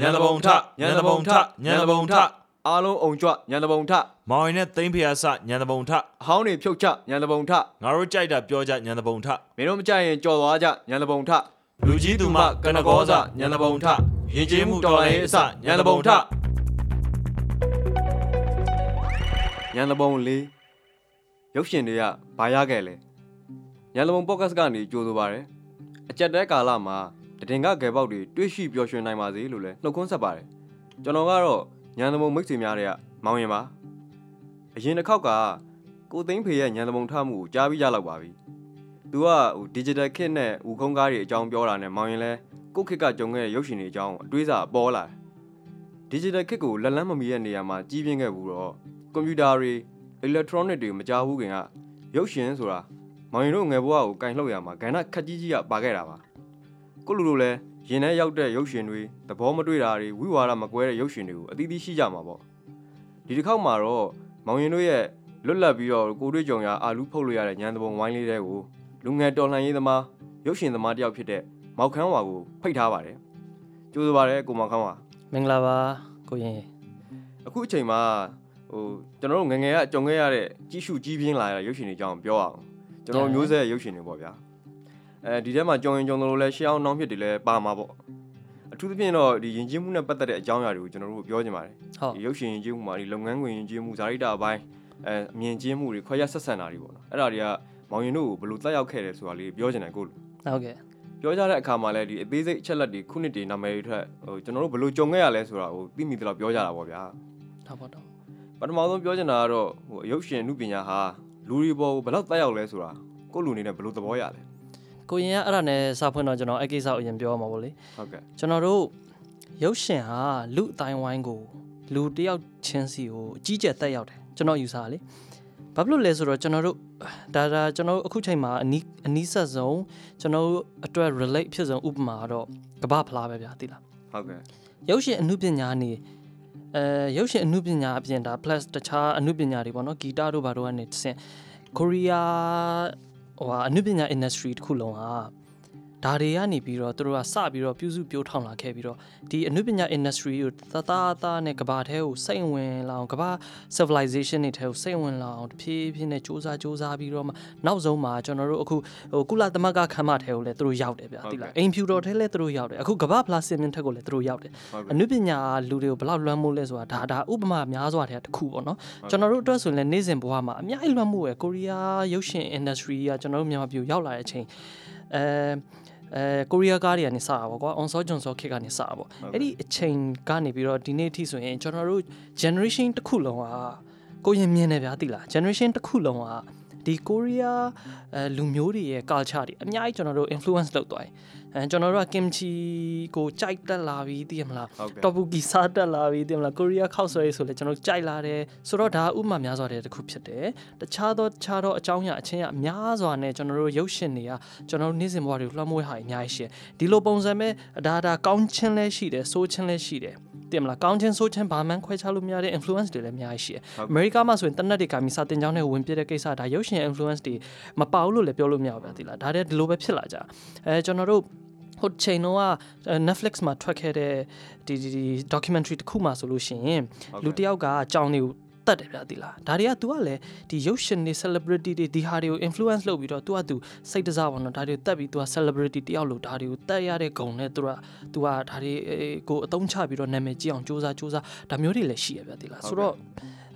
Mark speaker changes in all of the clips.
Speaker 1: ညံတဘုံထညံတဘုံထညံတဘုံထ
Speaker 2: အားလုံးအုံကြွညံတဘုံထ
Speaker 1: မောင်ရင်နဲ့သိမ့်ဖျားစညံတဘုံထ
Speaker 2: အဟောင်းတွေဖြုတ်ချညံတဘုံထ
Speaker 1: ငါတို့ကြိုက်တာပြောကြညံတဘုံထ
Speaker 2: မင်းတို့မကြိုက်ရင်ကြော်သွားကြညံတဘုံထ
Speaker 1: လူကြီးသူမကနကောစညံတဘုံထရင်ကျေးမှုတော်လိုင်းအစညံတဘုံထ
Speaker 2: ညံတဘုံလေးရုပ်ရှင်တွေကဘာရခဲ့လဲညံတဘုံပေါ့ကတ်ကနေကြိုးဆိုပါရယ်အကြက်တဲကာလမှာ တည်ငါဂယ်ပေါက်တွေတွေးရှိပျော်ရွှင်နိုင်ပါစေလို့လည်းနှုတ်ခွန်းဆက်ပါတယ်ကျွန်တော်ကတော့ညံတဘုံမိတ်ဆွေများတွေကမောင်ရင်ပါအရင်တစ်ခေါက်ကကိုသိန်းဖေရဲ့ညံတဘုံထမှုကိုကြားပြီးရလောက်ပါပြီသူကဟို digital kit နဲ့ဦးခုံးကားတွေအကြောင်းပြောတာနဲ့မောင်ရင်လဲကိုယ့်ခစ်ကကြုံခဲ့တဲ့ရုပ်ရှင်တွေအကြောင်းအတွေးစာပေါ်လာတယ် digital kit ကိုလက်လန်းမမီတဲ့နေရာမှာကြီးပြင်းခဲ့ဘူးတော့ကွန်ပျူတာတွေ electronic တွေမကြဘူးခင်ကရုပ်ရှင်ဆိုတာမောင်ရင်တို့ငယ်ဘဝကိုကင်လှုပ်ရမှာကဏ္ဍခက်ကြီးကြီးကပါခဲ့တာပါ ကိုလူလိုလဲရင်ထဲရောက်တဲ့ရုပ်ရှင်တွေသဘောမတွေ့တာတွေဝိဝါဒမကွဲတဲ့ရုပ်ရှင်တွေကိုအသီးသီးရှိကြမှာပေါ့ဒီတစ်ခေါက်မှာတော့မောင်ရင်တို့ရဲ့လွတ်လပ်ပြီးတော့ကိုတွေ့ကြုံရအာလူဖုတ်လို့ရတဲ့ညံတဘုံဝိုင်းလေးတွေကိုလူငယ်တော်လှန်ရေးသမားရုပ်ရှင်သမားတစ်ယောက်ဖြစ်တဲ့မောက်ခန်းဝါကိုဖိတ်ထားပါတယ်ကြိုးစားပါတယ်ကိုမောက်ခန်းဝါ
Speaker 3: မင်္ဂလာပါကိုရင်
Speaker 2: အခုအချိန်မှာဟိုကျွန်တော်တို့ငယ်ငယ်ကကြုံခဲ့ရတဲ့ကြီးစုကြီးပြင်းလာရတဲ့ရုပ်ရှင်တွေအကြောင်းပြောအောင်ကျွန်တော်တို့မျိုးဆက်ရုပ်ရှင်တွေပေါ့ဗျာ အဲဒီထဲမှာကြုံရင်ကြုံသလိုလဲရှေးအောင်နှောင်းဖြစ်တွေလဲပါမှာပေါ့အထူးသဖြင့်တော့ဒီယဉ်ကျေးမှုနဲ့ပတ်သက်တဲ့အကြောင်းအရာတွေကိုကျွန်တော်တို့ပြောချင်ပါတယ်
Speaker 3: ဟုတ်
Speaker 2: ဒီရုပ်ရှင်ယဉ်ကျေးမှုမှာဒီလုပ်ငန်းခွင်ယဉ်ကျေးမှုဇာတိတာအပိုင်းအဲအမြင်ကျေးမှုတွေခွဲရဆက်ဆံတာတွေပေါ့နော်အဲ့ဒါတွေကမောင်ရင်တို့ကိုဘယ်လိုတက်ရောက်ခဲ့တယ်ဆိုတာလေးပြောချင်တယ်ကိုလူ
Speaker 3: ဟုတ်ကဲ့
Speaker 2: ပြောကြတဲ့အခါမှာလည်းဒီအသေးစိတ်အချက်လက်တွေခုနှစ်တွေနာမည်တွေထက်ဟိုကျွန်တော်တို့ဘယ်လိုကြုံခဲ့ရလဲဆိုတာကိုသိမိသလောက်ပြောကြတာပေါ့ဗျာ
Speaker 3: ဟုတ်ပါတော့
Speaker 2: ပထမဆုံးပြောချင်တာကတော့ဟိုအရုပ်ရှင်အမှုပညာဟာလူတွေပေါ်ကိုဘယ်လောက်တက်ရောက်လဲဆိုတာကိုယ့်လူအနေနဲ့ဘယ်လိုသဘောရလဲ
Speaker 3: ကိုရင်ကအဲ့ဒါနဲ့စဖွင့်တော့ကျွန်တော်အဲ့ကိစ္စကိုအရင်ပြောမှာပေါ့လေ
Speaker 2: ဟုတ်ကဲ့
Speaker 3: ကျွန်တော်တို့ရုပ်ရှင်ဟာလူအတိုင်းဝိုင်းကိုလူတစ်ယောက်ချင်းစီကိုအကြီးကျယ်တက်ရောက်တယ်ကျွန်တော်ယူဆတာလေဘာဖြစ်လို့လဲဆိုတော့ကျွန်တော်တို့ဒါဒါကျွန်တော်တို့အခုချိန်မှာအနီးအနီးဆက်ဆုံးကျွန်တော်တို့အတွက် relate ဖြစ်ဆုံးဥပမာကတော့ကမ္ဘာဖလားပဲဗျာသိလား
Speaker 2: ဟုတ်ကဲ့
Speaker 3: ရုပ်ရှင်အမှုပညာနေအဲရုပ်ရှင်အမှုပညာအပြင်ဒါ plus တခြားအမှုပညာတွေပေါ့နော်ဂီတတို့ဘာတို့ကနေတစ်ဆင့်ကိုရီးယား ဟိုဟာအမှုပညာ industry တစ်ခုလုံးဟာ ဒါတွေကနေပြီးတော့သူတို့ကစပြီးတော့ပြုစုပြောထောင်လာခဲ့ပြီးတော့ဒီအမှုပညာ industry ကိုသသားသားနဲ့ကဘာထဲကိုစိတ်ဝင်လာအောင်ကဘာ civilization တွေထဲကိုစိတ်ဝင်လာအောင်တဖြည်းဖြည်းနဲ့စူးစမ်းစူးစမ်းပြီးတော့မှနောက်ဆုံးမှာကျွန်တော်တို့အခုဟိုကုလသမဂ္ဂခမ်းမထဲကိုလည်းသူတို့ရောက်တယ်ဗျာတိလားအိမ်ဖြူတော်ထဲလည်းသူတို့ရောက်တယ်အခုကဘာဖလားစင်မြင့်ထက်ကိုလည်းသူတို့ရောက်တယ်
Speaker 2: ဟုတ်ကဲ့
Speaker 3: အနုပညာလူတွေကိုဘယ်လောက်လွှမ်းမိုးလဲဆိုတာဒါဒါဥပမာများစွာတဲ့တစ်ခုပေါ့နော်ကျွန်တော်တို့အတွက်ဆိုရင်လည်းနေ့စဉ်ဘဝမှာအများကြီးလွှမ်းမိုးရယ်ကိုရီးယားရုပ်ရှင် industry ကကျွန်တော်တို့မြန်မာပြည်ကိုရောက်လာတဲ့အချိန် အဲအဲကိုရီးယားကားတွေကနေစတာပေါ့ကွာ on so john so ခေတ်ကနေစတာပေါ့အဲ့ဒီအချိန်ကနေပြီးတော့ဒီနေ့အထိဆိုရင်ကျွန်တော်တို့ generation တစ်ခုလုံးကကိုရင်မြင်နေဗျာသိလား generation တစ်ခုလုံးက ဒီကိုရီးယားအဲလူမျိုးတွေရဲ့ culture တွေအများကြီးကျွန်တော်တို့ influence လုပ်သွားတယ်အဲကျွန်တော်တို့က kimchi ကိုကြိုက်တက်လာပြီးသိရမလား
Speaker 2: ဟုတ်ကဲ့
Speaker 3: တော်ပူကီစားတက်လာပြီတင်မလားကိုရီးယားခောက်ဆွဲရေးဆိုလဲကျွန်တော်ကြိုက်လာတယ်ဆိုတော့ဒါဥပမာများစွာတဲ့တစ်ခုဖြစ်တယ်တခြားသောတခြားသောအကြောင်းအရာအချင်းအများစွာနဲ့ကျွန်တော်တို့ရုပ်ရှင်တွေကကျွန်တော်တို့နေ့စဉ်ဘဝတွေကိုလွှမ်းမိုးဟာအများကြီးရှိတယ်ဒီလိုပုံစံပဲဒါဒါကောင်းချင်းလဲရှိတယ်ဆိုးချင်းလဲရှိတယ် တင်မလားကောင်းချင်းဆိုးချင်းဘာမှန်းခွဲခြားလို့မရတဲ့ influence တွေလည်းအများကြီးရှိတယ်အမေရိကမှာဆိုရင်တနက်တွေကမိစာတင်ကြောင်းနဲ့ဝင်ပြတဲ့ကိစ္စဒါရုပ်ရှင် influence တွေမပါဘူးလို့လည်းပြောလို့မရဘူးဗျာဒီလားဒါတည်းဒီလိုပဲဖြစ်လာကြအဲကျွန်တော်တို့ဟိုချိန်တော့က Netflix မှာထွက်ခဲ့တဲ့ဒီဒီဒီ documentary တစ်ခုမှဆိုလို့ရှိရင်လူတစ်ယောက်ကကြောင်တွေကို တတ်တယ်ဗျာဒီလားဒါတွေက तू ကလည်းဒီရုပ်ရှင်တွေ celebrity တွေဒီဟာတွေကို influence လုပ်ပြီးတော့ तू က तू စိတ်တစားပေါ့နော်ဒါတွေကိုတတ်ပြီး तू က celebrity တယောက်လို့ဒါတွေကိုတတ်ရတဲ့ဂုဏ်နဲ့ तू က तू ကဒါတွေကိုအသုံးချပြီးတော့နာမည်ကြီးအောင်စူးစမ်းစူးစမ်းဒါမျိုးတွေလည်းရှိရဗျာဒီလားဆိုတော့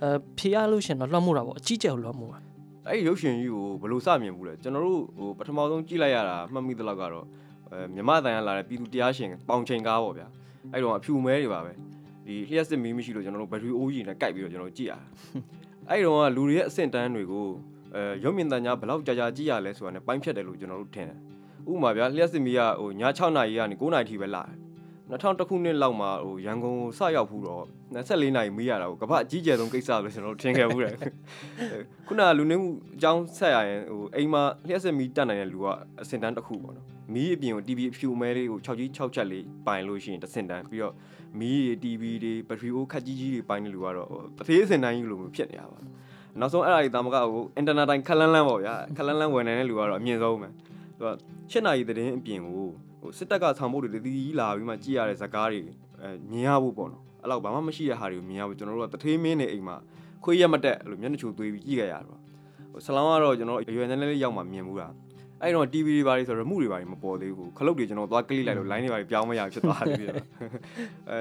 Speaker 3: အဲဖြေရလို့ရှရင်တော့လွှမ်းမိုးတာပေါ့အကြီးကျယ်ကိုလွှမ်းမိုးတာ
Speaker 2: အဲ့ဒီရုပ်ရှင်ကြီးကိုဘယ်လိုစမြင်ဘူးလဲကျွန်တော်တို့ဟိုပထမဆုံးကြည့်လိုက်ရတာမှတ်မိသလောက်ကတော့အဲမြမတန်ရလာတဲ့ပြည်သူတရားရှင်ပေါင်ချိန်ကားပေါ့ဗျာအဲ့တော့အဖြူမဲတွေပါပဲ ဒီလျှက်စစ်မီးမရှိလို့ကျွန်တော်တို့ဘက်ထရီအိုးကြီးနဲ့ကိုက်ပြီးတော့ကျွန်တော်တို့ကြည့်ရတာအဲ့တော့ကလူတွေရဲ့အဆင့်တန်းတွေကိုအဲရုပ်မြင်သံကြားဘယ်လောက်ကြာကြာကြည့်ရလဲဆိုတာ ਨੇ ပိုင်းဖြတ်တယ်လို့ကျွန်တော်တို့ထင်တယ်ဥပမာဗျာလျှက်စစ်မီးကဟိုည6နာရီကနေ9နာရီထိပဲလာတယ်2000ခုနှစ်လောက်မှာဟိုရန်ကုန်ကိုစရောက်ဖူးတော့24နာရီမေးရတာကိုကမ္ဘာအကြီးကျယ်ဆုံးကိစ္စလို့ကျွန်တော်တို့ထင်ခဲ့ဘူးတယ်ခုနကလူနေမှုအကြောင်းဆက်ရရင်ဟိုအိမ်မှာလျှက်စစ်မီးတက်နိုင်တဲ့လူကအစင်တန်းတစ်ခုပေါ့နော် မီးအပြင်ကို TV အဖြူအမဲလေးကို6ကြီး6ချက်လေးပိုင်လို့ရှိရင်တစ်စင်တန်းပြီးတော့မီးတွေ TV တွေဘက်ထရီအိုးခက်ကြီးကြီးတွေပိုင်တဲ့လူကတော့ဟိုတစ်သေးစင်တန်းကြီးလိုမျိုးဖြစ်နေတာပါနောက်ဆုံးအဲ့ဒါကြီးတာမကဟိုအင်တာနက်တိုင်းခက်လန်းလန်းပေါ့ဗျာခက်လန်းလန်းဝယ်နိုင်တဲ့လူကတော့အမြင့်ဆုံးပဲသူက7နာရီသတင်းအပြင်ကိုဟိုစစ်တပ်ကဆောင်ဖို့တွေတည်တည်လာပြီးမှကြည့်ရတဲ့ဇာတ်ကားတွေအဲအဲမြင်ရဖို့ပေါ့နော်အဲ့လောက်ဘာမှမရှိတဲ့ဟာတွေကိုမြင်ရဖို့ကျွန်တော်တို့ကတထေးမင်းနေအိမ်မှာခွေးရက်မတက်အဲ့လိုမျက်နှာချိုသွေးပြီးကြည့်ကြရတော့ဟိုဆလောင်းကတော့ကျွန်တော်အရွယ်နည်းနည်းလေးရောက်မှမြင်မှုတာ အဲ့တော့ TV တွေဘာတွေဆိုတော့ remote တွေဘာတွေမပေါ်သေးဘူးခလုတ်တွေကျွန်တော်သွားကလစ်လိုက်လို့ line တွေဘာတွေပြောင်းမရဖြစ်သွားတယ်ပြီးတော့အဲ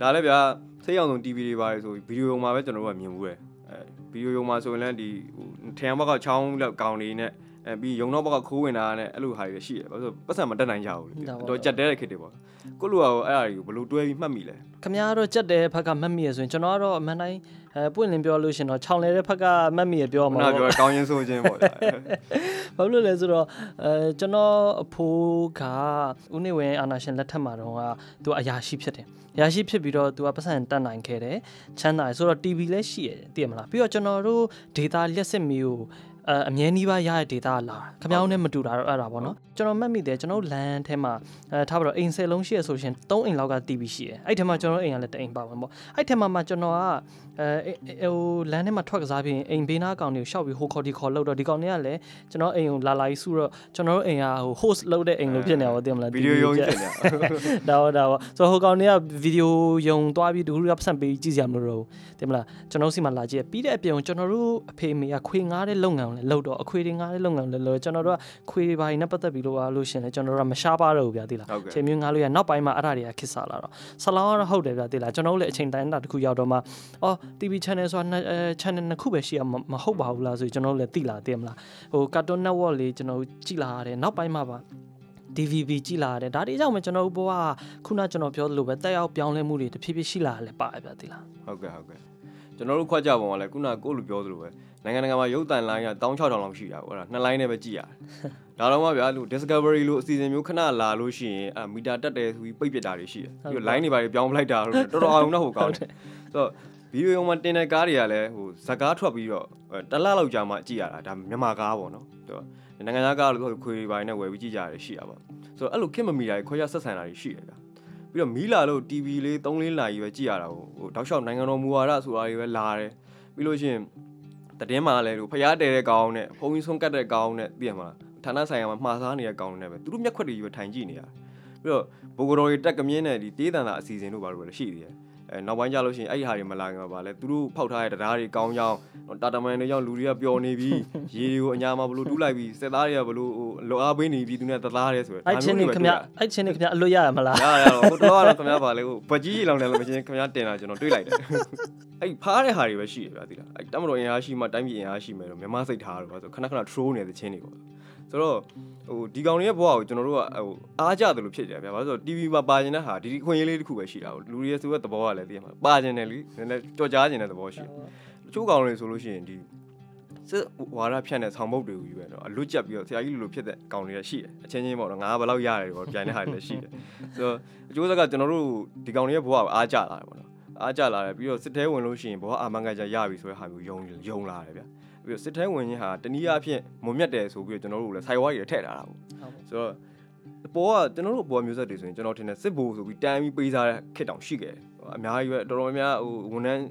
Speaker 2: ဒါလည်းဗျာစိတ်အောင်ဆုံး TV တွေဘာတွေဆိုဗီဒီယိုမှာပဲကျွန်တော်တို့ကမြင်မှုတယ်အဲဗီဒီယိုရုံမှာဆိုရင်လည်းဒီဟိုထရန်ဘက်ကချောင်းလောက်ကောင်းနေနဲ့ အဲပြီးရုံတော့ဘက်ကခိုးဝင်တာနဲ့အဲ့လိုဟာတွေရှိတယ်ဘာလို့ဆိုပတ်စံမတက်နိုင်ကြဘူးလေတော့ကြက်တဲတဲ့ခစ်တွေပေါ့ကိုလူကအဲ့အရာတွေကိုဘယ်လိုတွဲပြီးမှတ်မိလဲ
Speaker 3: ခမရတော့ကြက်တဲ့ဘက်ကမတ်မိရဆိုရင်ကျွန်တော်ကတော့အမှန်တိုင်းအဲပွင့်လင်းပြောလို့ရှင်တော့ခြောင်လေတဲ့ဘက်ကမတ်မိရပြော
Speaker 2: ခု
Speaker 3: မှာ
Speaker 2: န
Speaker 3: ပေါ့
Speaker 2: ပြောကောင်းရင်ဆိုခြင်းပေါ့ဗျာ
Speaker 3: ဘာလို့လဲဆိုတော့အဲကျွန်တော်အဖိုးကဦးနေဝင်အာနာရှင်လက်ထက်မှာတော့ကသူအရာရှိဖြစ်တယ်အရာရှိဖြစ်ပြီးတော့သူကပတ်စံတက်နိုင်ခဲ့တယ်ချမ်းသာတယ်ဆိုတော့ TV လည်းရှိရတယ်သိရမလားပြီးတော့ကျွန်တော်တို့ data လျှက်စစ်မီကို အဲအမြဲနှီးပါရတဲ့ data လာခမောင်းနဲ့မတူတာတော့အဲ့ဒါပေါ့နော်ကျွန်တော်မှတ်မိတယ်ကျွန်တော်လမ်းထဲမှာအဲထားပါတော့အိမ်ဆယ်လုံးရှိရဆိုရှင်3အိမ်လောက်က TV ရှိတယ်အဲ့ထဲမှာကျွန်တော်အိမ်ကလည်းတအိမ်ပါဝင်ပေါ့အဲ့ထဲမှာမှကျွန်တော်ကအဲဟိုလမ်းထဲမှာထွက်ကစားပြီးအိမ်ဘေးနားကောင်တွေကိုရှောက်ပြီးဟိုခေါ်ဒီခေါ်လောက်တော့ဒီကောင်တွေကလည်းကျွန်တော်အိမ်ကိုလာလာကြီးစုတော့ကျွန်တော်တို့အိမ်ကဟို host လုပ်တဲ့အိမ်လို့ဖြစ်နေပါသိမလား
Speaker 2: ဗီဒီယိုရုံးကြီးတယ်ဗျာ
Speaker 3: ဒါတော့ဒါတော့ဆိုတော့ဟိုကောင်တွေကဗီဒီယိုယုံသွားပြီးဒူရပ်ဆန်ပေးကြည့်စရာမလိုတော့ဘူးတင်မလားကျွန်တော်စီမှာလာကြည့်ပြီးတဲ့အပြင်ကျွန်တော်တို့အဖေမေကခွေငားတဲ့လုပ်ငန်းကိုလည်းလုပ်တော့အခွေတွေငားတဲ့လုပ်ငန်းကိုလည်းလုပ်ကျွန်တော်တို့ကခွေတွေဘာတွေနဲ့ပတ်သက်ပြီးလို့အားလို့ရှင်လဲကျွန်တော်တို့ကမရှားပါတော့ဘူးဗျာသိလား
Speaker 2: ဟုတ်ကဲ့
Speaker 3: ချိန်မျိုးငားလို့ရနောက်ပိုင်းမှာအဲ့ဒါတွေကခစ်စားလာတော့ဆလောင်းကတော့ဟုတ်တယ်ဗျာသိလားကျွန်တော်တို့လည်းအချိန်တိုင်းတာတစ်ခုရောက်တော့မှအော် TV channel ဆိုတာအဲ channel နှစ်ခုပဲရှိရမမဟုတ်ပါဘူးလားဆိုကျွန်တော်တို့လည်းသိလာသိမလားဟို Cartoon Network လေးကျွန်တော်တို့ကြည့်လာရတယ်နောက်ပိုင်းမှာပါ DVB ကြည့်လာရတယ်ဒါတွေကြောင့်မှကျွန်တော်တို့ဘဝကခုနကျွန်တော်ပြောသလိုပဲတက်ရောက်ပြောင်းလဲမှုတွေတဖြည်းဖြည်းရှိလာတယ်လည်းပါတယ်ဗျာသိလား
Speaker 2: ဟုတ်ကဲ့ဟုတ်ကဲ့ကျွန်တော်တို့ခွက်ကြပုံကလည်းခုနကိုလူပြောသလိုပဲ နိုင်ငံတကာမှာရုပ်တန်လိုင်းက16000လောက်ရှိတာပေါ့အဲ့ဒါနှစ်လိုင်းနဲ့ပဲကြည့်ရတယ်ဒါတော့မှဗျာလူ discovery လို့အစီအစဉ်မျိုးခဏလာလို့ရှိရင်အဲမီတာတက်တယ်ဆိုပြီးပိတ်ပစ်တာတွေရှိတယ်ပြီးတော့ line တွေပါတွေပြောင်းပလိုက်တာလို့တော်တော်အောင်တော့ဟိုကောင်းတယ်ဆိုတော့ဗီဒီယိုမှာတင်တဲ့ကားတွေကလည်းဟိုဇက်ကားထွက်ပြီးတော့တလလောက်ကြာမှကြည့်ရတာဒါမြန်မာကားပေါ့နော်ဆိုတော့နိုင်ငံသားကားလို့ခွေတွေပါနဲ့ဝယ်ပြီးကြည့်ကြရတယ်ရှိတာပေါ့ဆိုတော့အဲ့လိုခင်မမီတာခွဲရဆက်ဆံတာတွေရှိတယ်ဗျာပြီးတော့မီးလာလို့ TV လေး3လေးလာကြီးပဲကြည့်ရတာဟိုဟိုတောက်လျှောက်နိုင်ငံတော်မူဝါဒဆိုတာတွေပဲလာတယ်ပြီးလို့ရှိရင် တည်င်းမှာလည်းဟိုဖျားတဲတဲ့ကောင်နဲ့ဖုန်းကြီးဆုံးကတ်တဲ့ကောင်နဲ့သိရမလားဌာနဆိုင်ရာမှာမှားစားနေတဲ့ကောင်နဲ့ပဲသူတို့မျက်ခွက်တွေကြီးပဲထိုင်ကြည့်နေရတယ်ပြီးတော့ဘိုဂရိုတွေတက်ကမြင်းနဲ့ဒီတေးတန်တာအစီအစဉ်တို့ဘာလို့လဲရှိသေးတယ် အဲနောက်ပိုင်းကျလို့ရှိရင်အဲ့ဒီဟာတွေမလာခင်မှာပါလဲသူတို့ဖောက်ထားတဲ့တရားတွေကောင်းကြောင်းတာတမန်တွေကြောင့်လူတွေကပျော်နေပြီရေတွေကိုအညာမှာဘလို့တူးလိုက်ပြီးစက်သားတွေကဘလို့ဟိုလောအားပေးနေပြီသူနဲ့တသားရဲဆိုရယ်
Speaker 3: အဲ့ချင်းနေခင်ဗျအဲ့ချင်းနေခင်ဗျအလွတ်ရရမလား
Speaker 2: ရရတော့ဟိုတော့ကတော့ခင်ဗျားပါလေဟိုဗကြီးကြီးလောင်တယ်လို့မချင်းခင်ဗျားတင်တာကျွန်တော်တွေးလိုက်တယ်အဲ့ဖားတဲ့ဟာတွေပဲရှိရဗျာသိလားအဲ့တမတော်အင်အားရှိမှတိုင်းပြည်အင်အားရှိမယ်လို့မြန်မာစိတ်ထားတော့ဆိုခဏခဏ troll နေတဲ့ချင်းတွေပေါ့ ဆိုတော့ဟိုဒီကောင်တွေရဲ့ဘဝကိုကျွန်တော်တို့ကဟိုအားကြတယ်လို့ဖြစ်ကြဗျာဘာလို့ဆိုတော့ TV မှာပါနေတဲ့ဟာဒီဒီခွင့်ရေးလေးတစ်ခုပဲရှိတာဟိုလူတွေရဲ့ဆိုတဲ့သဘောကလည်းသိရမှာပါကျင်တယ်လीနည်းနည်းကြော်ကြားကျင်တဲ့သဘောရှိတယ်တချို့ကောင်တွေဆိုလို့ရှိရင်ဒီစစ်ဝါရဖြန့်တဲ့ဆောင်းပုတ်တွေကိုယူပဲတော့အလွတ်ကျက်ပြီးတော့ဆရာကြီးလိုလိုဖြစ်တဲ့ကောင်တွေကရှိတယ်အချင်းချင်းပေါ့နော်ငါကဘယ်လောက်ရတယ်ပေါ့ပြိုင်တဲ့ဟာတွေလည်းရှိတယ်ဆိုတော့အကျိုးဆက်ကကျွန်တော်တို့ဒီကောင်တွေရဲ့ဘဝကိုအားကြလာတယ်ပေါ့နော်အားကြလာတယ်ပြီးတော့စစ်ထဲဝင်လို့ရှိရင်ဘဝအာမန်ကကြရပြီဆိုတဲ့ဟာမျိုးယုံယုံလာတယ်ဗျ ပြီးတော့စစ်ထဲဝင်ခြင်းဟာတနည်းအားဖြင့်မုံမြတ်တယ်ဆိုပြီးတော့ကျွန်တော်တို့လည်းဆိုင်ဝါးတွေထည့်ထားတာပေါ့ဆိုတော့အပေါ်ကကျွန်တော်တို့အပေါ်မျိုးဆက်တွေဆိုရင်ကျွန်တော်ထင်တယ်စစ်ဘိုလ်ဆိုပြီးတန်းပြီးပေးစားတဲ့ခစ်တောင်ရှိခဲ့တယ်အများကြီးပဲတော်တော်များများဟိုဝန်ထမ်း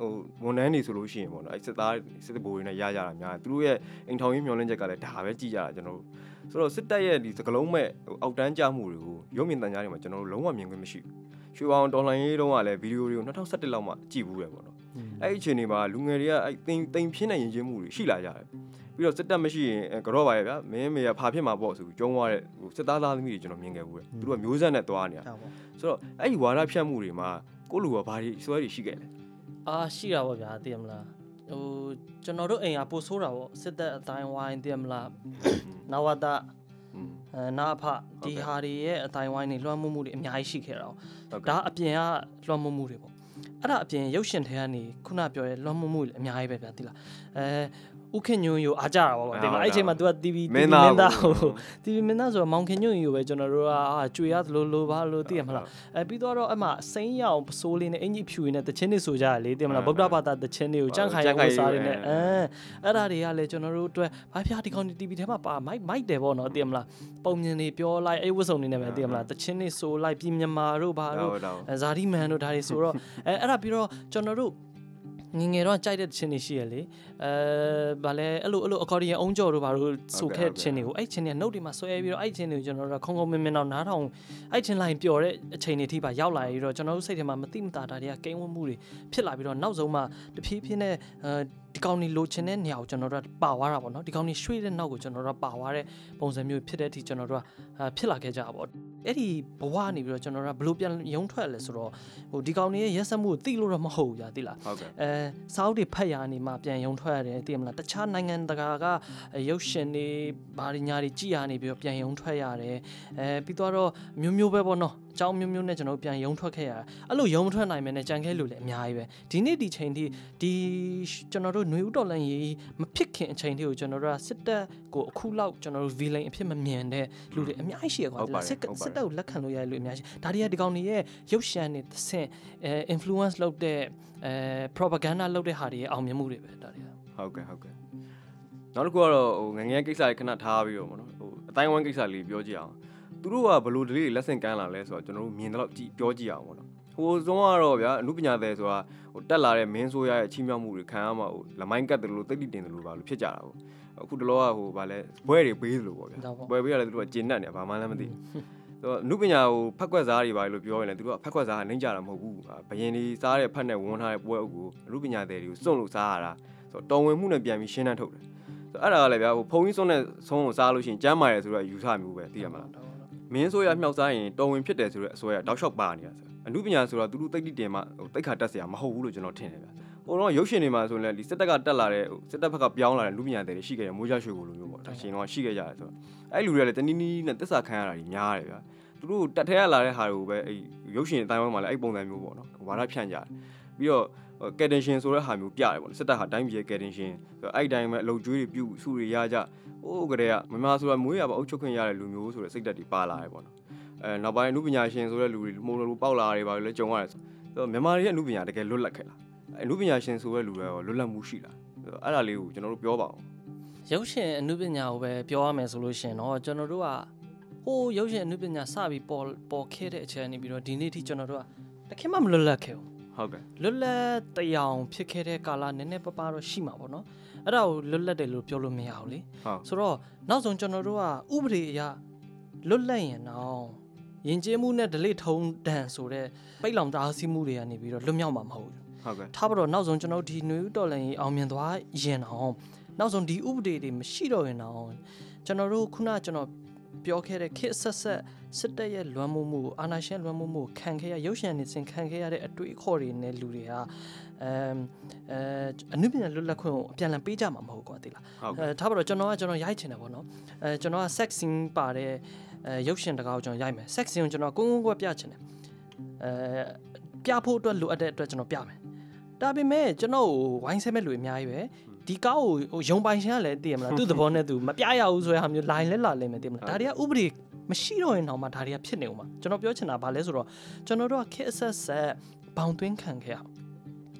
Speaker 2: ဟိုဝန်ထမ်းတွေဆိုလို့ရှိရင်ပေါ့နော်အဲစစ်သားစစ်ဘိုလ်တွေနဲ့ရကြတာများတယ်သူတို့ရဲ့အိမ်ထောင်ရေးမျှော်လင့်ချက်ကလည်းဒါပဲကြည့်ကြတာကျွန်တော်တို့ဆိုတော့စစ်တပ်ရဲ့ဒီစကလုံးမဲ့ဟိုအောက်တန်းကြမှုတွေကိုရုပ်မြင်သံကြားတွေမှာကျွန်တော်တို့လုံးဝမြင်ခွင့်မရှိဘူးရွှေပေါင်တော်လှန်ရေးတုန်းကလည်းဗီဒီယိုတွေကို2017လောက်မှကြည့်ဘူးတယ်ပေါ့နော် အဲ့ဒီအချိန်တွေမှာလူငယ်တွေကအဲ့တိမ်တိမ်ဖြစ်နေရင်ချင်းမှုတွေရှိလာကြတယ်ပြီးတော့စစ်တပ်မရှိရင်ကတော့ပါရဲ့ဗျာမင်းမေကဖာဖြစ်မှာပေါ့ဆိုပြီးကျုံသွားတဲ့ဟိုစစ်သားသားသမီးတွေကျွန်တော်မြင်ခဲ့ဘူးတယ်သူတို့ကမျိုးဆက်နဲ့သွားနေတာ
Speaker 3: ဟုတ်ပါ
Speaker 2: ဆိုတော့အဲ့ဒီဝါဒဖြတ်မှုတွေမှာကိုလူကဘာတွေစွဲတွေရှိခဲ့လဲ
Speaker 3: အာရှိတာပေါ့ဗျာသိရမလားဟိုကျွန်တော်တို့အိမ်ကပို့ဆိုးတာပေါ့စစ်တပ်အတိုင်းဝိုင်းသိရမလားနဝတ
Speaker 2: อืม
Speaker 3: အဲနာဖဒီဟာတွေရဲ့အတိုင်းဝိုင်းတွေလွှမ်းမိုးမှုတွေအများကြီးရှိခဲ့တာ
Speaker 2: ဟုတ်
Speaker 3: ဒါ
Speaker 2: ကဲ့
Speaker 3: အပြင်ကလွှမ်းမိုးမှုတွေပေါ့ အဲ့ဒါအပြင်ရုပ်ရှင်ထဲကနေခုနပြောရဲလွှမ်းမိုးမှုတွေအများကြီးပဲဗျာသိလားအဲ ဥခင်ညွန့်ယူအားကြတာပေါ့ဒီမှာအဲ့အချိန်မှာ तू က TV
Speaker 2: မင်းသား
Speaker 3: မင်းသားဟို TV မင်းသားဆိုတော့မောင်ခင်ညွန့်ယူပဲကျွန်တော်တို့ကအာကြွေရသလိုလိုပါလို့သိရမလားအဲပြီးတော့အမှစိမ့်ရအောင်ပစိုးလေးနဲ့အင်ကြီးဖြူရင်းနဲ့တချင်းတွေဆိုကြရလေသိရမလားဗုဒ္ဓဘာသာတချင်းတွေကိုကြန့်ခိုင်ရအောင်စားရင်းနဲ့အဲအဲ့ဒါတွေကလည်းကျွန်တော်တို့အတွက်ဘာဖျားဒီကောင် TV ထဲမှာပါမိုက်မိုက်တယ်ပေါ့နော်သိရမလားပုံမြင်တွေပြောလိုက်အဲ့ဝတ်စုံတွေနဲ့ပဲသိရမလားတချင်းတွေဆိုလိုက်ပြည်မြန်မာတို့ဘာတို့
Speaker 2: ဟုတ်တော့
Speaker 3: အဲဇာတိမန်တို့ဒါတွေဆိုတော့အဲအဲ့ဒါပြီးတော့ကျွန်တော်တို့ ငယ်ငယ်တော့ကြိုက်တဲ့ချင်းတွေရှိရလေအဲဗာလဲအဲ့လိုအဲ့လိုအကော်ဒီယန်အုံးကြော်တို့ဘာလို့ဆိုခဲ့တဲ့ချင်းတွေကိုအဲ့ချင်းတွေကနှုတ်တွေမှာဆွဲပြီးတော့အဲ့ချင်းတွေကိုကျွန်တော်တို့ကခုံခုံမင်းမင်းတော့နားထောင်အဲ့ချင်းလိုက်ပျော်တဲ့အချိန်တွေထိပါရောက်လာပြီးတော့ကျွန်တော်တို့စိတ်ထဲမှာမတိမတာတာတွေကကိန်းဝတ်မှုတွေဖြစ်လာပြီးတော့နောက်ဆုံးမှတဖြည်းဖြည်းနဲ့အဲဒီကောင်นี่လိုချင်တဲ့နေရာကိုကျွန်တော်တို့ကပါသွားတာပေါ့နော်ဒီကောင်นี่ရွှေ့တဲ့နောက်ကိုကျွန်တော်တို့ကပါသွားတဲ့ပုံစံမျိုးဖြစ်တဲ့အထိကျွန်တော်တို့ကအာဖြစ်လာခဲ့ကြတာပေါ့ အဲ့ဒီဘဝကနေပြီးတော့ကျွန်တော်တို့ကဘယ်လိုပြန်ရုံထွက်လဲဆိုတော့ဟိုဒီကောင်นี่ရဲ့ရက်စက်မှုကိုသိလို့တော့မဟုတ်ဘူးညာသိလား
Speaker 2: ဟုတ်ကဲ့
Speaker 3: အဲစာအုပ်တွေဖတ်ရနေမှပြန်ရုံထွက်ရတယ်သိရမလားတခြားနိုင်ငံတကာကရုပ်ရှင်တွေဘာတွေညာတွေကြည်ရနေပြီးတော့ပြန်ရုံထွက်ရတယ်အဲပြီးတော့မျိုးမျိုးပဲပေါ့နော် အကြောင်းမျိုးမျိုးနဲ့ကျွန်တော်တို့ပြန်ရုံထွက်ခဲ့ရတာအဲ့လိုရုံမထွက်နိုင်မယ်နဲ့ကြံခဲ့လို့လည်းအများကြီးပဲဒီနေ့ဒီချိန်ထိဒီကျွန်တော်တို့ຫນွေဥတော်လန်ရေးမဖြစ်ခင်အချိန်ထိကိုကျွန်တော်တို့ကစစ်တပ်ကိုအခုလောက်ကျွန်တော်တို့ villain အဖြစ်မမြင်တဲ့လူတွေအများကြီးရှိရကွာဒီလားစစ်စစ်တပ်ကိုလက်ခံလို့ရတဲ့လူအများကြီးဒါတွေကဒီကောင်တွေရဲ့ရုပ်ရှင်တွေသဆင့်အဲ influence လုပ်တဲ့အဲ propaganda လုပ်တဲ့ဟာတွေရဲ့အောင်မြင်မှုတွေပဲဒါတွေက
Speaker 2: ဟုတ်ကဲ့ဟုတ်ကဲ့နောက်တစ်ခုကတော့ဟိုငယ်ငယ်ကိစ္စတွေခဏထားပြီးတော့ဗောနော်ဟိုအတိုင်းဝမ်ကိစ္စလေးပြောကြည့်အောင် သူတို့ကဘလို့ဒလေးလက်ဆင့်ကမ်းလာလဲဆိုတော့ကျွန်တော်တို့မြင်တော့ကြည့်ပြောကြည့်အောင်ဗောနော်ဟိုဆုံးကတော့ဗျာအမှုပညာသည်ဆိုတာဟိုတက်လာတဲ့မင်းဆိုးရရဲ့ချီးမြှောက်မှုတွေခံရမှာဟိုလမိုင်းကတ်တယ်လို့တိတ်တိတင်တယ်လို့ပါလို့ဖြစ်ကြတာဗောအခုတလောကဟိုဗာလဲဘွဲတွေပေးသလိုဗောဗျာ
Speaker 3: ဒါပေါ့
Speaker 2: ဘွဲပေးရတယ်သူတို့ကကျင်တတ်နေဘာမှလည်းမသိဘူးဆိုတော့အမှုပညာကိုဖက်ကွက်စားတွေပါလို့ပြောရင်လည်းသူတို့ကဖက်ကွက်စားကနှိမ့်ကြတာမဟုတ်ဘူးဘယင်ဒီစားတဲ့ဖက်နဲ့ဝန်းထားတဲ့ပွဲအုပ်ကိုအမှုပညာသည်တွေကိုစွန့်လို့စားရတာဆိုတော့တော်ဝင်မှုနဲ့ပြန်ပြီးရှင်းတန်းထုတ်တယ်ဆိုတော့အဲ့ဒါကလည်းဗျာဟိုဖုံကြီးစွန့်တဲ့ဆုံးကိုစားလို့ရှိရင်ကျမ်းမာတယ်ဆိုတော့ယူဆမျိုးပဲသိရမလား မင်းဆိုရမြောက်စားရင်တော်ဝင်ဖြစ်တယ်ဆိုတဲ့အစွဲကတောက်လျှောက်ပါနေတာဆိုအမှုပညာဆိုတော့သူတို့တိတ်တိတင်မှဟိုတိတ်ခါတက်စရာမဟုတ်ဘူးလို့ကျွန်တော်ထင်တယ်ဗျဟိုတော့ရုပ်ရှင်တွေမှာဆိုလည်းဒီစစ်တပ်ကတက်လာတဲ့စစ်တပ်ဘက်ကပြောင်းလာတဲ့လူပညာတွေရှိခဲ့တယ်မိုးရရွှေကိုလိုမျိုးပေါ့ဒါရှင်တော့ရှိခဲ့ကြတယ်ဆိုတော့အဲ့လူတွေကလည်းတနည်းနည်းနဲ့တစ္ဆာခံရတာကြီးများတယ်ဗျသူတို့တက်ထဲရလာတဲ့ဟာတွေကိုပဲအဲ့ရုပ်ရှင်အတိုင်းမှာလည်းအဲ့ပုံစံမျိုးပေါ့နော်ဝါဒဖြန့်ကြတယ်ပြီးတော့ ကယ်တင်ရှင်ဆိုတဲ့ဟာမျိုးပြတယ်ပေါ့နော်စစ်တပ်ဟာတိုင်းပြည်ရဲ့ကယ်တင်ရှင်ဆိုတော့အဲ့တိုင်းပဲအလုံကျွေးတွေပြုစုတွေရကြဟိုးကလေးကမမဆိုတာမွေးရပါအုပ်ချုပ်ခွင့်ရတဲ့လူမျိုးဆိုတဲ့စိတ်ဓာတ်တွေပါလာတယ်ပေါ့နော်အဲနောက်ပိုင်းအမှုပညာရှင်ဆိုတဲ့လူတွေမှုလိုပေါက်လာတွေပါလေကြုံရတယ်ဆိုတော့မြန်မာတွေရဲ့အမှုပညာတကယ်လွတ်လပ်ခဲ့လားအမှုပညာရှင်ဆိုတဲ့လူတွေရောလွတ်လပ်မှုရှိလားအဲ့ဒါလေးကိုကျွန်တော်တို့ပြောပါအောင်
Speaker 3: ရုပ်ရှင်အနုပညာကိုပဲပြောရမယ်ဆိုလို့ရှင်တော့ကျွန်တော်တို့ကဟိုရုပ်ရှင်အနုပညာစပြီးပေါ်ပေါ်ခဲ့တဲ့အချိန်နေပြီးတော့ဒီနေ့ထိကျွန်တော်တို့ကတခင်မှမလွတ်လပ်ခဲ့ဘူး
Speaker 2: ဟုတ်ကဲ့
Speaker 3: လွတ်လပ်တရားဖြစ်ခဲ့တဲ့ကာလနည်းနည်းပပတော့ရှိမှာပေါ့နော်အဲ့ဒါကိုလွတ်လပ်တယ်လို့ပြောလို့မရဘူးလေ
Speaker 2: ဟုတ်
Speaker 3: ဆိုတော့နောက်ဆုံးကျွန်တော်တို့ကဥပဒေအရလွတ်လပ်ရင်တော့ယဉ်ကျေးမှုနဲ့ဒလိထုံတန်ဆိုတဲ့ပိတ်လောင်တားဆီးမှုတွေကနေပြီးတော့လွတ်မြောက်မှာမဟုတ်ဘူး
Speaker 2: ဟုတ်ကဲ့
Speaker 3: ထားပါတော့နောက်ဆုံးကျွန်တော်တို့ဒီနွေဦးတော်လည်းအောင်မြင်သွားရင်အောင်နောက်ဆုံးဒီဥပဒေတွေမရှိတော့ရင်အောင်ကျွန်တော်တို့ခုနကျွန်တော် ပြောခဲ့တဲ့ခစ်ဆက်ဆက်စစ်တပ်ရဲ့လွမ်းမိုးမှုအာဏာရှင်လွမ်းမိုးမှုခံခဲ့ရရုပ်ရှင်နေစင်ခံခဲ့ရတဲ့အတွေ့အခေါ်တွေနဲ့လူတွေကအဲအဲအနုပညာလွတ်လပ်ခွင့်ကိုအပြန်အလှန်ပေးကြမှာမဟုတ်ကွာတိလား
Speaker 2: ဟုတ်ကဲ့
Speaker 3: အဲထားပါတော့ကျွန်တော်ကကျွန်တော်ရိုက်ချင်တယ်ပေါ့နော်အဲကျွန်တော်က sex scene ပါတဲ့အဲရုပ်ရှင်တကားကိုကျွန်တော်ရိုက်မယ် sex scene ကိုကျွန်တော်ကိုယ်ကိုယ်ကွယ်ပြချင်တယ်အဲပြဖို့အတွက်လိုအပ်တဲ့အတွက်ကျွန်တော်ပြမယ်ဒါပေမဲ့ကျွန်တော်ကိုဝိုင်းဆဲမဲ့လူအများကြီးပဲ ဒီကားကိုဟိုယုံပိုင်ရှင်ကလည်းသိရမလားသူ့သဘောနဲ့သူမပြရဘူးဆိုတဲ့ဟာမျိုး line လဲလာလိမ့်မယ်သိမလားဒါတွေကဥပဒေမရှိတော့ရင်တော့မှဒါတွေကဖြစ်နေဦးမှာကျွန်တော်ပြောချင်တာဗာလဲဆိုတော့ကျွန်တော်တို့ကခက်အဆက်ဆက်ဘောင်သွင်းခံခဲ့ရအောင်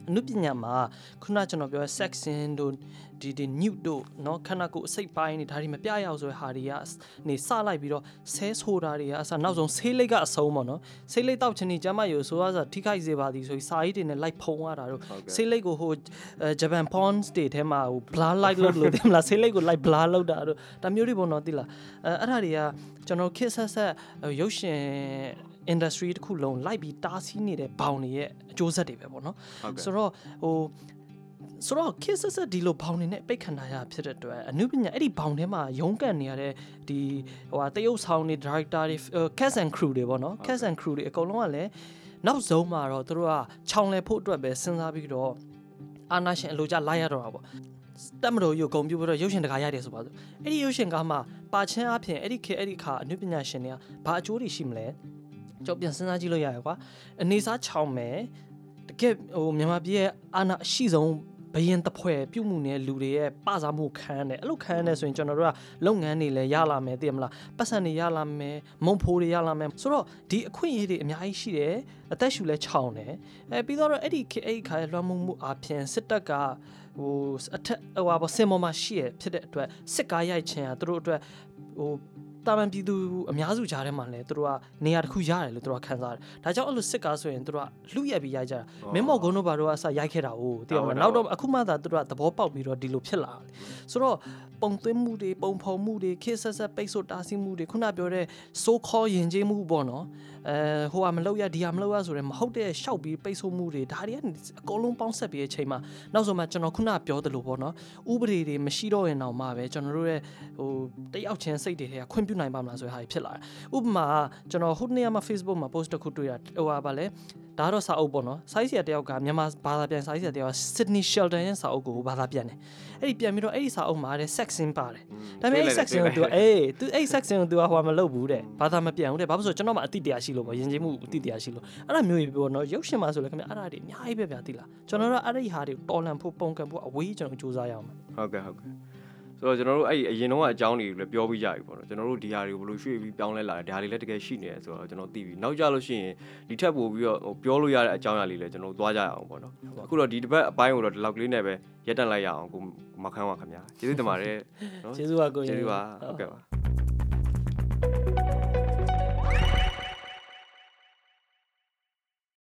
Speaker 3: အနုပညာမှာခုနကျွန်တော်ပြောတဲ့ section တို့ဒီဒီ nude တို့เนาะခန္ဓာကိုယ်အစိတ်ပိုင်းတွေဒါတွေမပြရအောင်ဆိုတဲ့ဟာတွေကနေစလိုက်ပြီးတော့ဆဲဆိုတာတွေကအစနောက်ဆုံးဆေးလိပ်ကအဆုံးပေါ့နော်ဆေးလိပ်တောက်ချင်နေကျမယူဆိုရဆိုထိခိုက်စေပါသည်ဆိုပြီးစာရေးတွေနဲ့လိုက်ဖုံရတာတို့
Speaker 2: ဟုတ်ကဲ့
Speaker 3: ဆေးလိပ်ကိုဟိုဂျပန် pawns တွေထဲမှာဟို blur light လုပ်လို့တင်မလားဆေးလိပ်ကို light blur လုပ်တာတို့ဒါမျိုးတွေပေါ့နော်သိလားအဲအဲ့ဒါတွေကကျွန်တော်ခက်ဆက်ဆက်ရုပ်ရှင် industry တစ်ခုလုံးလိုက်ပြီးတားဆီးနေတဲ့ဘောင်တွေရဲ့အကျိုးဆက်တွေပဲပေါ့နော်
Speaker 2: ဟုတ်ကဲ့
Speaker 3: ဆိုတော့ဟိုဆိုတော့ kiss ဆက်ဆက်ဒီလိုဘောင်နေနဲ့ပိတ်ခံထားရဖြစ်တဲ့အတွက်အနုပညာအဲ့ဒီဘောင်ထဲမှာရုန်းကန်နေရတဲ့ဒီဟိုဟာတရုတ်ဆောင်နေ director တွေ cast and crew တွေပေါ့နော် cast and crew တွေအကုန်လုံးကလည်းနောက်ဆုံးမှာတော့သူတို့ကခြောင်လဲဖို့အတွက်ပဲစဉ်းစားပြီးတော့အာနာရှင်အလိုကြလိုက်ရတော့တာပေါ့တက်မတော်ရုပ်ဂုံပြပြီးတော့ရုပ်ရှင်တကာရိုက်တယ်ဆိုပါစို့အဲ့ဒီရုပ်ရှင်ကားမှာပါချင်းအဖြစ်အဲ့ဒီခေတ်အဲ့ဒီခါအနုပညာရှင်တွေကဘာအကျိုးတွေရှိမလဲ ကြောက်ပြန်စဉ်းစားကြည့်လို့ရရကွာအနေစားခြောင်မယ်တကယ်ဟိုမြန်မာပြည်ရဲ့အာဏာအရှိဆုံးဘယင်တဖွဲပြုတ်မှုနဲ့လူတွေရဲ့ပစားမှုခံရတယ်အဲ့လိုခံရတယ်ဆိုရင်ကျွန်တော်တို့ကလုပ်ငန်းတွေလည်းရလာမယ်သိရမလားပတ်စံတွေရလာမယ်မုံဖိုးတွေရလာမယ်ဆိုတော့ဒီအခွင့်အရေးတွေအများကြီးရှိတယ်အသက်ရှူလဲခြောင်တယ်အဲပြီးတော့အဲ့ဒီခေတ်အဲ့ဒီခါရဲ့လွှမ်းမိုးမှုအပြင်စစ်တပ်ကဟိုအထက်ဟိုပါစင်ပေါ်မှာရှိရဖြစ်တဲ့အတွက်စစ်ကားရိုက်ခြင်းကသူတို့အတွက်ဟို တာမန်ပြည်သူအများစုကြားထဲမှာလည်းသူတို့ကနေရာတစ်ခုရတယ်လို့သူတို့ကခံစားတယ်ဒါကြောင့်အဲ့လိုစစ်ကားဆိုရင်သူတို့ကလှုပ်ရက်ပြီးရိုက်ကြတာမင်းမော်ကုန်းတို့ဘာတို့ကအစရိုက်ခဲ့တာ哦တည်အောင်မလားနောက်တော့အခုမှသာသူတို့ကသဘောပေါက်ပြီးတော့ဒီလိုဖြစ်လာတယ်ဆိုတော့ ပုံသွင်းမှုတွေပုံဖော်မှုတွေခေတ်ဆက်ဆက်ပိတ်ဆို့တားဆီးမှုတွေခုနပြောတဲ့ so call ယဉ်ကျေးမှုပေါ့နော်အဲဟိုကမလုပ်ရဒီကမလုပ်ရဆိုရင်မဟုတ်တဲ့ရှောက်ပြီးပိတ်ဆို့မှုတွေဒါတွေကအကုန်လုံးပေါင်းဆက်ပြီးတဲ့အချိန်မှာနောက်ဆုံးမှကျွန်တော်ခုနပြောသလိုပေါ့နော်ဥပဒေတွေမရှိတော့ရင်တော့မှပဲကျွန်တော်တို့ရဲ့ဟိုတယောက်ချင်းစိတ်တွေထဲကခွင့်ပြုနိုင်ပါမလားဆိုတဲ့ဟာတွေဖြစ်လာတယ်ဥပမာကျွန်တော်ဟိုနေ့ကမှ Facebook မှာ post တစ်ခုတွေ့ရဟိုဟာဗာလဲ ဒါကတော့စာအုပ်ပေါ့နော်ဆိုင်းဆီယာတယောက်ကမြန်မာဘာသာပြန်ဆိုင်းဆီယာတယောက်က Sydney Sheldon ရဲ့စာအုပ်ကိုဘာသာပြန်တယ်အဲ့ဒီပြန်ပြီးတော့အဲ့ဒီစာအုပ်မှာတဲ့ sex scene ပါတယ် ဒါပေမဲ့အဲ့ section ကို तू အေး तू အဲ့ section ကို तू ဟိုမလုပ်ဘူးတဲ့ဘာသာမပြန်ဘူးတဲ့ဘာဖြစ်လို့ဆိုကျွန်တော်မှအတိတရားရှိလို့ပေါ့ယဉ်ကျေးမှုအတိတရားရှိလို့အဲ့ဒါမျိုးကြီးပြောတော့ရုပ်ရှင်မှာဆိုလည်းခင်ဗျအဲ့ဒါတွေအများကြီးပဲဗျာသိလားကျွန်တော်တို့အဲ့ဒီဟာတွေတော်လန်ဖို့ပုံကန်ဖို့အဝေးကျွန်တော်စူးစမ်းရအောင်
Speaker 2: ဟုတ်ကဲ့ဟုတ်ကဲ့ ဆိုတော့ကျွန်တော်တို့အဲ့ဒီအရင်တော့အကြောင်းတွေကိုလည်းပြောပြီးကြပြီပေါ့နော်ကျွန်တော်တို့ဒီဟာတွေကိုဘယ်လိုရွှေ့ပြီးပြောင်းလဲလာတယ်ဒါတွေလည်းတကယ်ရှိနေတယ်ဆိုတော့ကျွန်တော်သိပြီနောက်ကြလို့ရှိရင်ဒီထက်ပိုပြီးတော့ဟိုပြောလို့ရတဲ့အကြောင်းအရာလေးလည်းကျွန်တော်တို့သွားကြရအောင်ပေါ့နော်အခုတော့ဒီတစ်ပတ်အပိုင်းကိုတော့ဒီလောက်ကလေးနဲ့ပဲရက်တက်လိုက်ရအောင်ကိုမခန်းပါခင်ဗျာကျေးဇူးတင်ပါတယ်နော်
Speaker 3: ကျေးဇူးပါကို
Speaker 2: ကျေးဇူးပါဟုတ်ကဲ့ပါ